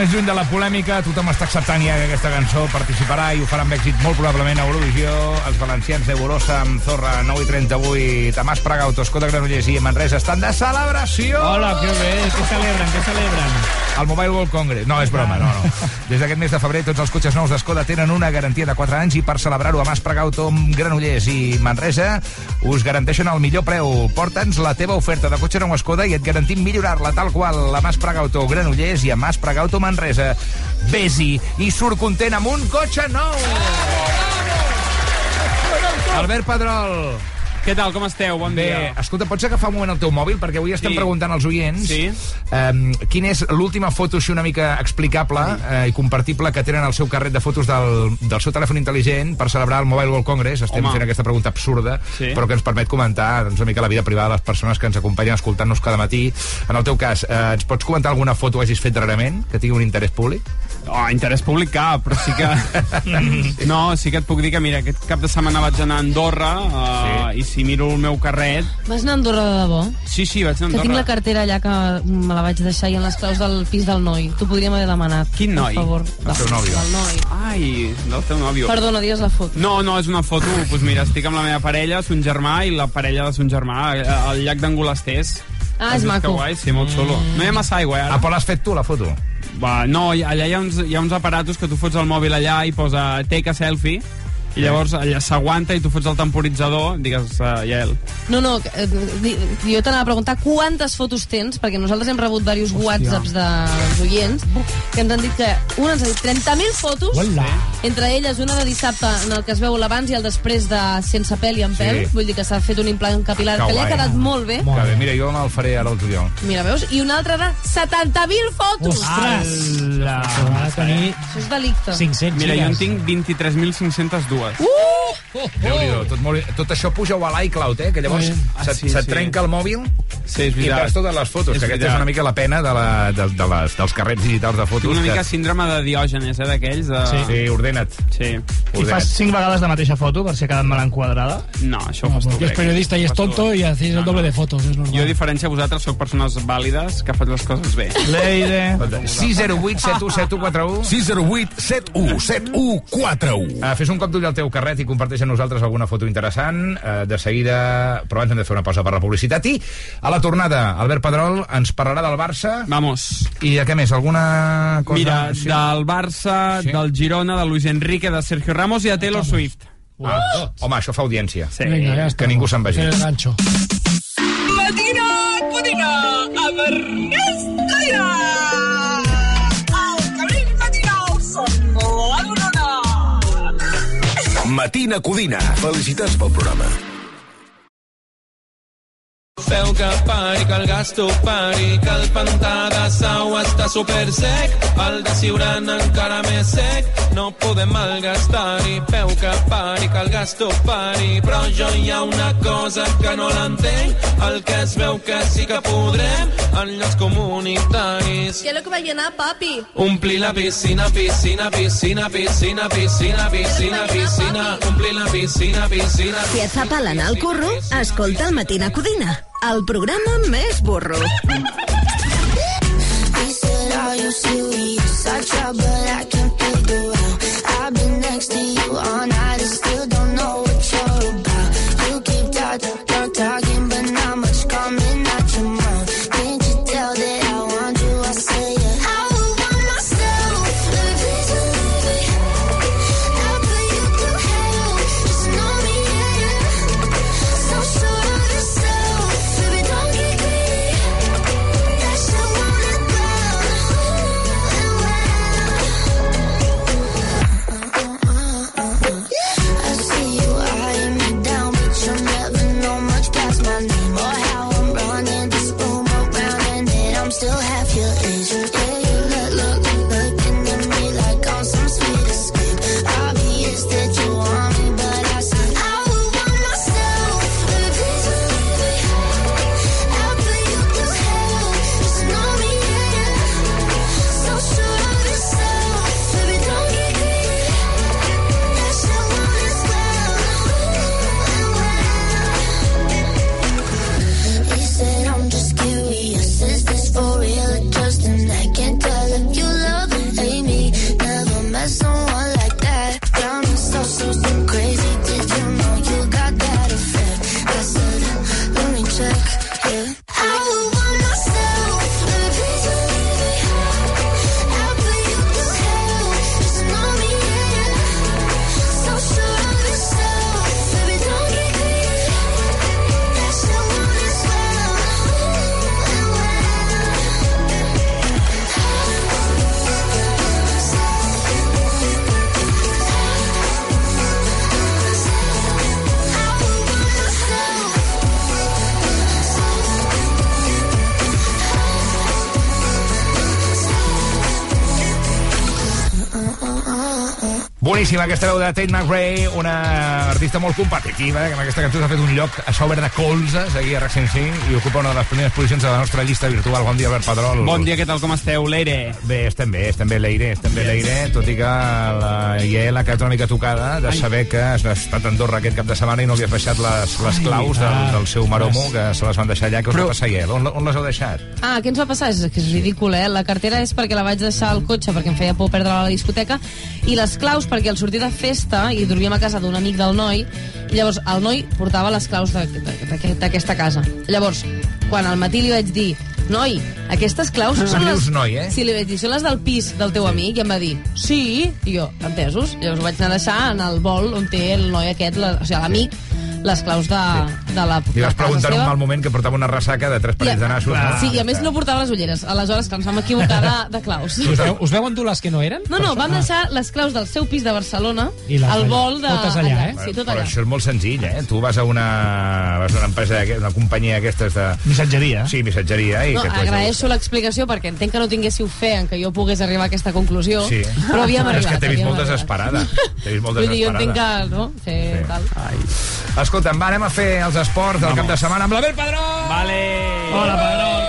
més lluny de la polèmica, tothom està acceptant ja que aquesta cançó participarà i ho farà amb èxit molt probablement a Eurovisió. Els valencians de Borosa amb Zorra 9 i 38, Tamàs Pragau, Toscó de Granollers i Manresa estan de celebració! Hola, que bé, què celebren, què celebren? El Mobile World Congress. No, és broma, no, no. Des d'aquest mes de febrer, tots els cotxes nous d'Escoda tenen una garantia de 4 anys i per celebrar-ho a Mas Pregauto, Granollers i Manresa us garanteixen el millor preu. Porta'ns la teva oferta de cotxe nou Escoda i et garantim millorar-la tal qual a Mas Pregauto, Granollers i a Mas Pregauto, Manresa. Vés-hi i surt content amb un cotxe nou! Albert Pedrol, Què tal, com esteu? Bon Bé, dia. escolta, pots agafar un moment el teu mòbil? Perquè avui estem Sí. preguntant als oients Sí. um, quina és l'última foto així una mica explicable eh, i compartible que tenen al seu carret de fotos del, del seu telèfon intel·ligent per celebrar el Mobile World Congress. Estem Home. fent aquesta pregunta absurda, Sí. però que ens permet comentar doncs, una mica la vida privada de les persones que ens acompanyen escoltant-nos cada matí. En el teu cas, eh, ens pots comentar alguna foto que hagis fet darrerament que tingui un interès públic? Oh, interès públic cap, però sí que... no, sí que et puc dir que, mira, aquest cap de setmana vaig anar a Andorra uh, i si miro el meu carret... Vas anar a Andorra de debò? Sí, sí, vaig anar a Que tinc la Andorra. cartera allà que me la vaig deixar i en les claus del pis del noi. T'ho podríem haver demanat. Quin noi? Per favor. El teu nòvio. Del noi. Ai, del teu nòvio. Perdona, digues la foto. No, no, és una foto, doncs mira, estic amb la meva parella, son germà, i la parella de son germà, eh, al llac d'Angolasters. Ah, és maco. Que guai, sí, molt xulo. No hi ha massa aigua, eh, ara. Ah, però l'has fet tu, la foto? Va, no, hi- allà hi ha, uns, hi ha uns aparatos que tu fots el mòbil allà i posa take a selfie, i llavors allà s'aguanta i tu fots el temporitzador, digues, uh, Yael. No, no, eh, di- jo t'anava a preguntar quantes fotos tens, perquè nosaltres hem rebut diversos whatsapps dels oients que ens han dit que un ens ha dit 30.000 fotos, Hola. entre elles una de dissabte en el que es veu l'abans i el després de Sense pèl i amb Sí. pèl, vull dir que s'ha fet un implant capilar que, Que li ha guai. quedat molt bé. Que bé, mira, jo me'l faré ara al juliol. Mira, veus? I una altra de 70.000 fotos! Ostres! Ala. Va tenir Això és delicte. 500 Mira, jo en gigas. tinc 23.502. us. Woo! Uh! Déu-n'hi-do, tot, molt, tot això puja-ho a l'iCloud, eh? Que llavors Sí. se't, Ah, sí, se't sí. trenca el mòbil Sí, és i perds totes les fotos, És que aquesta és una mica la pena de la, de, de les, dels carrets digitals de fotos. Tinc una que... mica síndrome de Diògenes, eh, d'aquells. De... Sí, sí ordena't. Sí. I ordena't. fas cinc vegades la mateixa foto per si ha quedat mal enquadrada? No, això ho No, fas tu. es crec. periodista y Ho es fas tu. tonto y hacéis el doble de fotos, es normal. Jo, a diferència de vosaltres, sóc persones vàlides que faig les coses bé. Leire... 608 71 7141 608 71 7141 Uh, fes un cop d'ull al teu carret i comparteix amb nosaltres alguna foto interessant. Uh, de seguida, però abans hem de fer una pausa per la publicitat. I a la tornada, Albert Pedrol ens parlarà del Barça. Vamos. I de què més? Alguna cosa? Mira, Sí. del Barça, Sí. del Girona, de Luis Enrique, de Sergio Ramos i de Taylor Swift. Ah, home, això fa audiència. Sí. Ya está. Que ningú se'n vagi. El gancho. Matina Codina amb Ernest Matina Codina. Felicitats pel programa. Feu que pari, que el gasto pari, que el pantà de sau està super sec, el de Siuran encara més sec, no podem malgastar-hi. Feu que pari, que el gasto pari, però jo hi ha una cosa que no l'entenc, el que es veu que sí que podrem en llocs comunitaris. ¿Qué es lo que va a llenar, papi? Omplir la piscina, piscina, piscina, piscina, piscina, piscina, piscina, omplir la piscina, piscina. Si et fa pal anar al curro, escolta el Matina Codina, el programa més burro. He said, Are you serious? I try, but I can't check. Boníssima aquesta veu de Tate McRae, una artista molt competitiva, que amb aquesta cançó s'ha fet un lloc a sobre de colzes, aquí a RAC 105, i ocupa una de les primeres posicions de la nostra llista virtual. Bon dia, Albert Pedrol. Bon dia, què tal, com esteu, Leire? Bé, estem bé, estem bé, Leire, estem bé, Leire, tot i que la Iel ha quedat una mica tocada de saber que has estat a Andorra aquest cap de setmana i no havies baixat les, les claus del, del seu maromo, que se les van deixar allà. Què us Però- va passar, Iel? On, on les heu deixat? Ah, què ens va passar? És que és ridícul, eh? La cartera és perquè la vaig deixar al cotxe perquè em feia por perdre-la a la discoteca i les claus perquè al sortir de festa i dormíem a casa d'un amic del noi i llavors el noi portava les claus d'aquesta casa. Llavors, quan al matí li vaig dir Noi, aquestes claus Ah. són les... noi, eh? Sí, li vaig dir, són les del pis del teu amic, i em va dir, sí, i jo, entesos. Llavors ho vaig anar a deixar en el bol on té el noi aquest, la, o sigui, l'amic, les claus de, de la, Li vas preguntar en un mal moment que portava una ressaca de tres parells de nassos. no? Sí, i a més no portava les ulleres. Aleshores, que ens vam equivocar de, de claus. Us veu, us veu endur les que no eren? No, no, vam deixar les claus del seu pis de Barcelona al allà. vol de... Totes allà, eh? Sí, tot Però allà. això és molt senzill, eh? Tu vas a una, vas a una empresa, una companyia d'aquestes de... Missatgeria. Sí, missatgeria. I No, que agraeixo l'explicació perquè entenc que no tinguéssiu fe en que jo pogués arribar a aquesta conclusió, Sí. però havíem És arribat. que t'he vist molt arribat. desesperada. T'he vist molt Vull dir, jo entenc desesperada. que, no, fer Sí. tal. Escolta'm, va, anem a fer els esports del cap de setmana amb l'Abel Padró! Vale. Hola, Pedrol.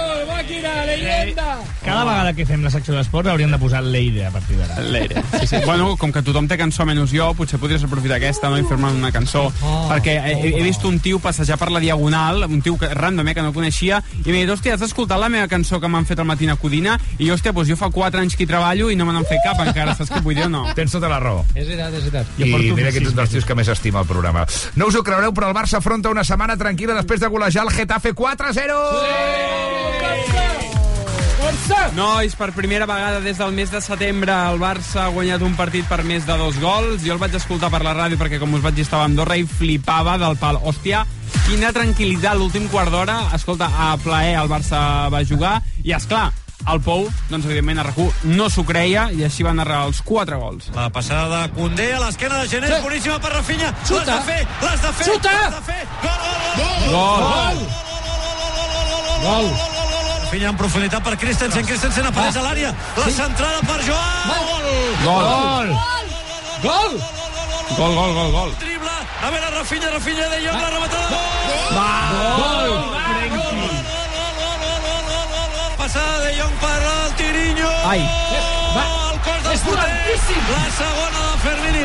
Cada vegada que fem la secció d'esports hauríem de posar Leire a partir d'ara. Leire. Sí, sí. Bueno, com que tothom té cançó menys jo, potser podries aprofitar aquesta no? i fer-me una cançó. Oh, perquè he, he vist un tio passejar per la Diagonal, un tio que, random, eh, que no coneixia, i m'ha dit, hòstia, has escoltat la meva cançó que m'han fet al matí a Codina? I jo, hòstia, doncs jo fa 4 anys que hi treballo i no me n'han fet cap encara, saps què vull dir o no? Tens tota la raó. És veritat, és veritat. I mira que ets un dels tios que més estima el programa. No us ho creureu, però el Barça afronta una setmana tranquil·la després de golejar el Getafe 4-0! Nois, per primera vegada des del mes de setembre el Barça ha guanyat un partit per més de dos gols. Jo el vaig escoltar per la ràdio perquè, com us vaig dir, estava a Andorra i flipava del pal. Hòstia, quina tranquil·litat l'últim quart d'hora. Escolta, a plaer el Barça va jugar i, és clar, el Pou, doncs, evidentment, a rac no s'ho creia i així van narrar els quatre gols. La passada de Condé a l'esquena de Gené, Sí. boníssima per Rafinha. Xuta. L'has de fer, l'has de fer, Xuta. l'has de fer. Gol, gol, Gol. Gol. Rafinha en profunditat per Christensen, Christensen apareix a l'àrea. La centrada per Joao. Gol. Gol. Gol. Gol, gol, gol, gol. Dribla. A veure, Rafinha, Rafinha de Jong, la rematada. Gol. Passada de Jong per al Tirinho. Ai. Va. El cos del porter. La segona de Fermín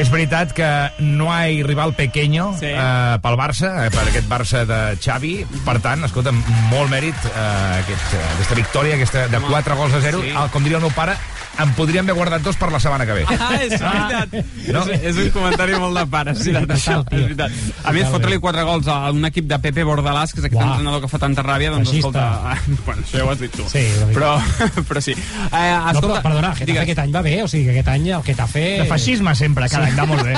és veritat que no hi ha rival pequeño sí. eh, pel Barça, eh, per aquest Barça de Xavi. Per tant, escolta, molt mèrit eh, aquest, eh, aquesta victòria, aquesta de 4 gols a 0. sí. Sí. El, com diria el meu pare, en podríem haver guardat dos per la setmana que ve. Ah, és veritat. No? És, és un comentari molt de pare, és veritat, això. És veritat. A més, fotre-li quatre gols a un equip de Pepe Bordalàs, que és aquest Uah. entrenador que fa tanta ràbia, doncs Feixista. escolta... Bueno, això ja ho has dit tu. Sí, però, però sí. Eh, No, escolta, però, perdona, el Getafe digues. aquest any va bé, o sigui que aquest any el Getafe... De feixisme sempre, cada any va molt bé.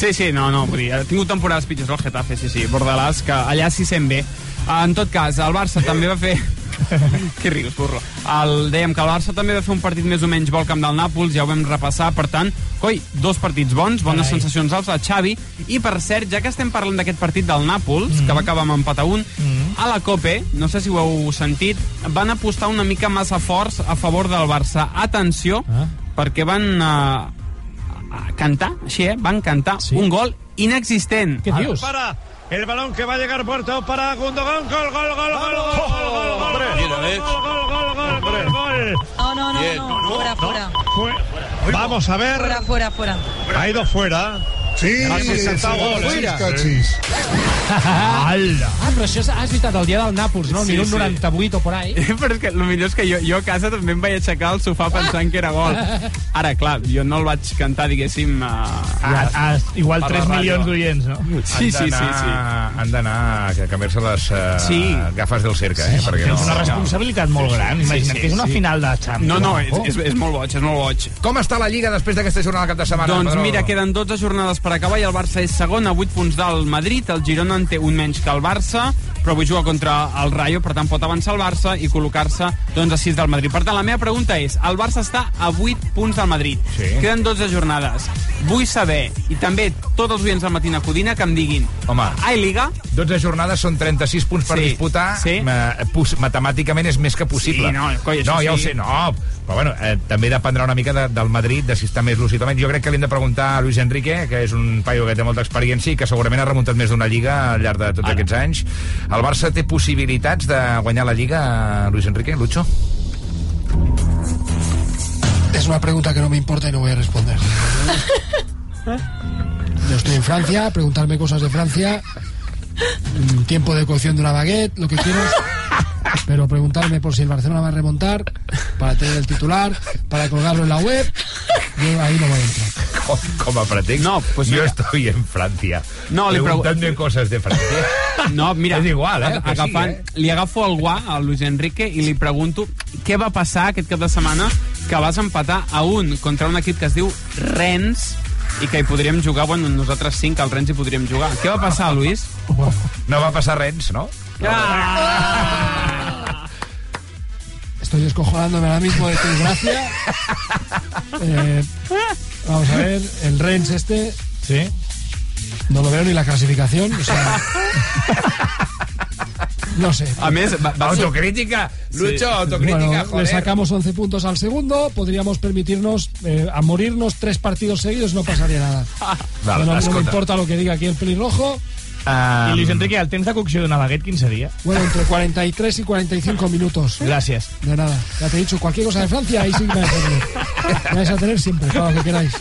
Sí, sí, no, no, vull dir, ha tingut temporades pitjors el Getafe, sí, sí, Bordalàs, que allà s'hi sent bé. En tot cas, el Barça també va fer... que rius, burro. El, dèiem que el Barça també va fer un partit més o menys bo al camp del Nàpols, ja ho vam repassar, per tant, coi, dos partits bons, bones Carai. sensacions als a Xavi, i per cert, ja que estem parlant d'aquest partit del Nàpols, que va acabar amb empat a un, a la COPE, no sé si ho heu sentit, van apostar una mica massa forts a favor del Barça. Atenció, perquè van eh, a cantar, així, eh? Van cantar un gol inexistent. Què dius? Para el balón que va a llegar puerto para Gundogan. Gol, gol, gol, gol, gol, gol, gol, gol, gol, gol, gol, gol, gol. No, no, no, no, fuera, fuera. Vamos a ver. Fuera, fuera, fuera. Ha ido fuera. Sí, sí, 60 sí, gol, sí, cachis. Ala. Ah, però això és, és veritat, el dia del Nàpols, no? El Sí, minut sí. 98 o por ahí. Però és que el millor és que jo, jo a casa també em vaig aixecar al sofà pensant que era gol. Ara, clar, jo no el vaig cantar, diguéssim... A, A, a, igual per la 3 ràdio. milions d'oients, no? Sí, sí, sí, sí. Han d'anar a canviar-se les uh, Sí. gafes del cerca, eh? perquè És no, una responsabilitat molt gran. Imagina't que és una final de Champions. No, no, és, és, és molt boig, és molt boig. Com està la Lliga després d'aquesta jornada cap de setmana? Doncs mira, queden 12 jornades per acabar i el Barça és segon a 8 punts del Madrid. El Girona en té un menys que el Barça, però avui juga contra el Rayo, per tant pot avançar el Barça i col·locar-se doncs, a 6 del Madrid. Per tant, la meva pregunta és, el Barça està a 8 punts del Madrid. Sí. Queden 12 jornades. Vull saber, i també tots els oients del Matina Codina, que em diguin, Home, ai, Liga? 12 jornades són 36 punts per Sí, disputar. sí. Matemàticament és més que possible. Sí, no, coi, no, ja ho sí. sé, no. Però bueno, eh, també dependrà una mica de, del Madrid, de si està més lúcid o menys. Jo crec que li hem de preguntar a Luis Enrique, que és un paio que té molta experiència i que segurament ha remuntat més d'una lliga al llarg de tots aquests anys. El Barça té possibilitats de guanyar la lliga, Luis Enrique, Lucho? Es una pregunta que no me importa y no voy a responder. Yo estoy en Francia, preguntarme cosas de Francia, mm, tiempo de cocción de una baguette, lo que quieras, pero preguntarme por si el Barcelona va a remontar, para tener el titular, para colgarlo en la web, yo ahí no voy a entrar. Com, com a pretext, No, pues yo mira. estoy en Francia. No, li pregu- preguntando cosas de Francia. No, mira, És igual, eh? aga- Que sí, agafant, eh? li agafo el guà al Luis Enrique i li pregunto què va passar aquest cap de setmana que vas empatar a un contra un equip que es diu Rennes i que hi podríem jugar, bueno, nosaltres cinc al Rennes hi podríem jugar. Què va passar, Luis? No va passar res, no? Estoy descojonándome ahora mismo de tu gracia. Eh, vamos a ver, el Rennes este. Sí. No lo veo ni la clasificación. O sea. No sé. A va, va Autocrítica, Lucho, autocrítica, Bueno, joder. le sacamos 11 puntos al segundo, podríamos permitirnos eh, a morirnos tres partidos seguidos, no pasaría nada. Vale, no, no me importa lo que diga aquí el pelirrojo. I Luis Enrique, el temps de cocció d'una baguette quin seria? Bueno, entre 43 y 45 minutos. Gràcies. De nada. Ya te he dicho, cualquier cosa de Francia, ahí sí me vais a tener. Me vais a tener siempre, para lo que queráis.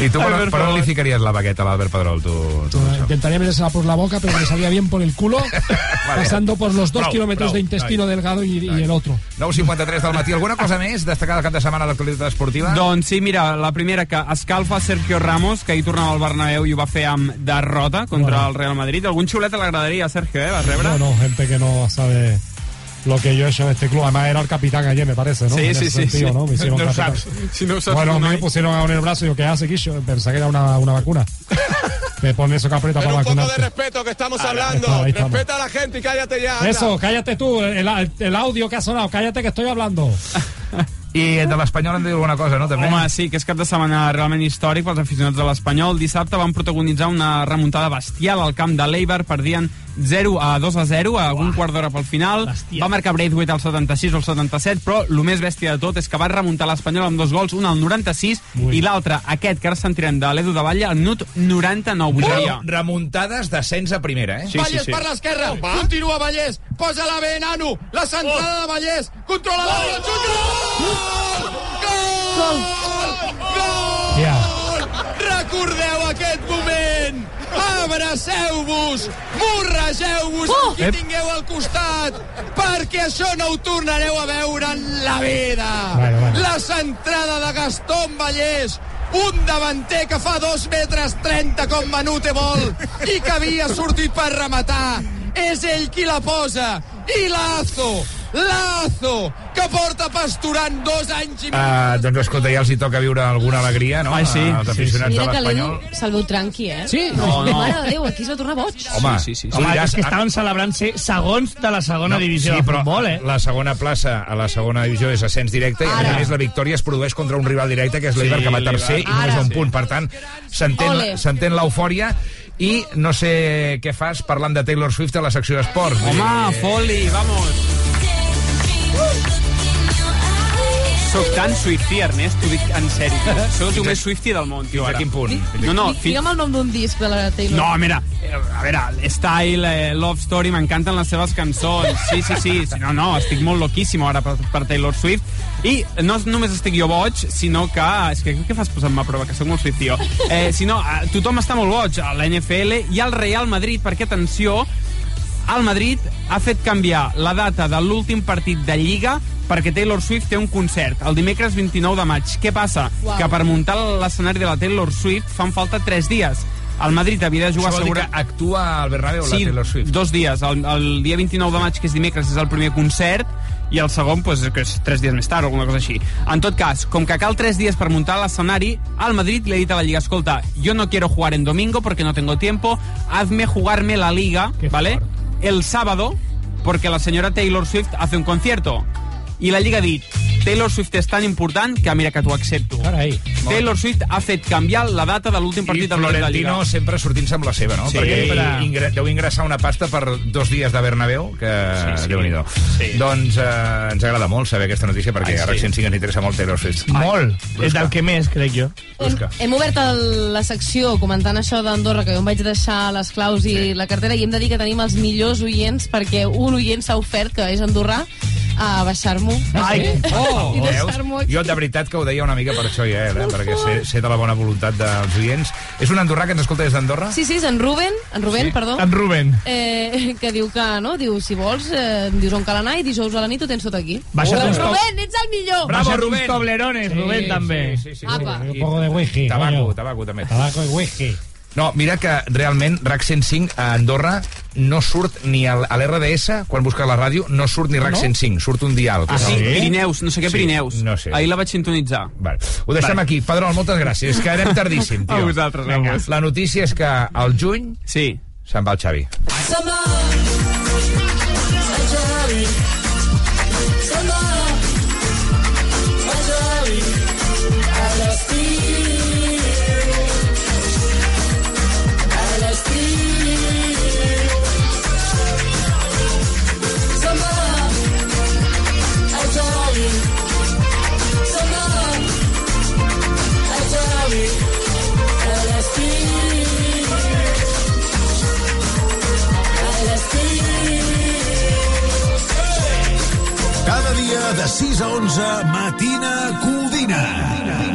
I tu per, Albert per on li ficaries la bagueta a l'Albert Pedrol, tu? tu Eh, Intentaría metérsela por la boca, pero me salía bien por el culo, pasando por los dos kilómetros de intestino delgado y, y el otro. 9.53 del matí. Alguna cosa més destacada el cap de setmana a l'actualitat esportiva? Doncs sí, mira, la primera que escalfa Sergio Ramos, que ahir tornava al Bernabéu i ho va fer amb derrota contra Bueno. el Real Madrid. Algun xiulet l'agradaria, Sergio, eh? Vas rebre? Bueno, gente que no sabe lo que yo he hecho en este club. Además, era el capitán ayer, me parece, ¿no? Sí, En sí, ese sí, sentido, sí. ¿no? Me hicieron No capitán. sabes. Si no sabes bueno, mí me hay. pusieron a en el brazo y yo, ¿qué hace, Guillo? Pensé que era una, una vacuna. me pone eso que aprieta Pero para un poco de vacunarte. respeto que estamos Ahí hablando. estamos. Respeta a la gente y cállate ya. anda. Eso, cállate tú, el, el audio que ha sonado, cállate que estoy hablando. I de l'Espanyol hem de dir alguna cosa, no? També? Home, sí, que és cap de setmana realment històric pels aficionats de l'Espanyol. Dissabte van protagonitzar una remuntada bestial al camp de l'Eibar, perdien 0 a 2 a 0 a un quart d'hora pel final. Va marcar Braithwaite al 76 o al 77, però el més bèstia de tot és que va remuntar l'Espanyol amb dos gols, un al 96 i l'altre, aquest que ara sentirem de l'Edu de Batlle, al minut 99. Vull dir, Rem- Remuntades d'ascens a primera, eh? Vallès per l'esquerra, continua Vallès, posa la bé, nano, la centrada de Vallès, controla la bola, xut, gol! Gol! Abraceu-vos, morregeu-vos Oh! amb qui tingueu al costat, perquè això no ho tornareu a veure en la vida. Bueno, bueno. La centrada de Gastón Vallès, un davanter que fa 2 metres 30 com Manute vol i que havia sortit per rematar. És ell qui la posa. I Lazo, Lazo, que porta pasturant dos anys i mig. Uh, doncs escolta, ja els hi toca viure alguna alegria, no? Ai, sí. Als aficionats Mira de que l'Espanyol. l'Edu se'l veu tranqui, eh? Sí? No, No, no. Mare de Déu, aquí es va tornar boig. Home, Sí, sí, sí. Home, és que estaven celebrant ser segons de la segona divisió sí, de però futbol, eh? la segona plaça a la segona divisió és ascens directe i a més la victòria es produeix contra un rival directe que és l'Eibar Sí, que va tercer i només Ara. un punt per tant s'entén l'eufòria i no sé què fas parlant de Taylor Swift a la secció d'esports Home, dir, foli, vamos. Soc tan Swifty, Ernest, t'ho dic en sèrio. Sóc el més Swifty del món, tio, fins a ara. quin punt? No, no, fi... Digue'm el nom d'un disc de la Taylor. No, mira, eh, a veure, Style, eh, Love Story, m'encanten les seves cançons. Sí, sí, sí, sí, no, no, estic molt loquíssim ara per, per Taylor Swift. I no només estic jo boig, sinó que... És que què fas posant-me a prova, que sóc molt Swifty jo. Eh, sinó, eh, tothom està molt boig, a la NFL i al Real Madrid, perquè, atenció, el Madrid ha fet canviar la data de l'últim partit de Lliga perquè Taylor Swift té un concert el dimecres 29 de maig. Què passa? Uau. Que per muntar l'escenari de la Taylor Swift fan falta 3 dies. El Madrid havia de això jugar vol dir segura... que actua al Bernabéu la Sí, Taylor Swift dos dies. El, el dia 29 de maig, que és dimecres, és el primer concert, i el segon, pues, que és tres dies més tard o alguna cosa així. En tot cas, com que cal tres dies per muntar l'escenari, al Madrid le ha dit a la Liga, escolta, yo no quiero jugar en domingo porque no tengo tiempo, hazme jugarme la Liga, ¿vale? El sábado, porque la señora Taylor Swift hace un concierto. Y la Liga ha Taylor Swift és tan important que mira que t'ho accepto. Carai. Taylor Swift ha fet canviar la data de l'últim partit de Lliga. Florentino sempre sortint-se amb la seva, no? Sí. Perquè Sempre. ingre, deu ingressar una pasta per dos dies de Bernabéu, que Sí, sí. déu-n'hi-do. Sí. Doncs eh, ens agrada molt saber aquesta notícia, perquè Ai, a sí. RAC 105 ens interessa molt Taylor Swift. Molt. És del que més, crec jo. Hem, hem obert el, la secció comentant això d'Andorra, que jo em vaig deixar les claus i la cartera, i hem de dir que tenim els millors oients, perquè un oient s'ha ofert, que és andorrà, a baixar-m'ho. Ai, oh, I veus? deixar-m'ho aquí. Jo de veritat que ho deia una mica per això ja, eh? perquè sé, sé de la bona voluntat dels oients. És un andorrà que ens escolta des d'Andorra? Sí, sí, és en Ruben, en Ruben, Sí. perdó. En Ruben. Eh, que diu que, no, diu, si vols, eh, em dius on cal anar i dijous a la nit ho tens tot aquí. Baixa't oh, uns Ruben, ets el millor! Bravo, Baixa't Rubén. uns toblerones, Rubén, també. Sí, sí, sí. Apa. Un poco de whisky, Tabaco, coño. tabaco també. Tabaco i whisky. No, mira que realment RAC 105 a Andorra no surt ni al, a l'RDS, quan busca la ràdio, no surt ni RAC No? 105, surt un dial. Ah, sí? Pirineus, no sé què Sí, Pirineus. no sé. Ahir la vaig sintonitzar. Vale. Ho deixem Vale. aquí. Pedrol, moltes gràcies. És que anem tardíssim, tio. A vosaltres, a vos. La notícia és que al juny sí. se'n va el Xavi. Cada de 6 a 11, Matina Codina.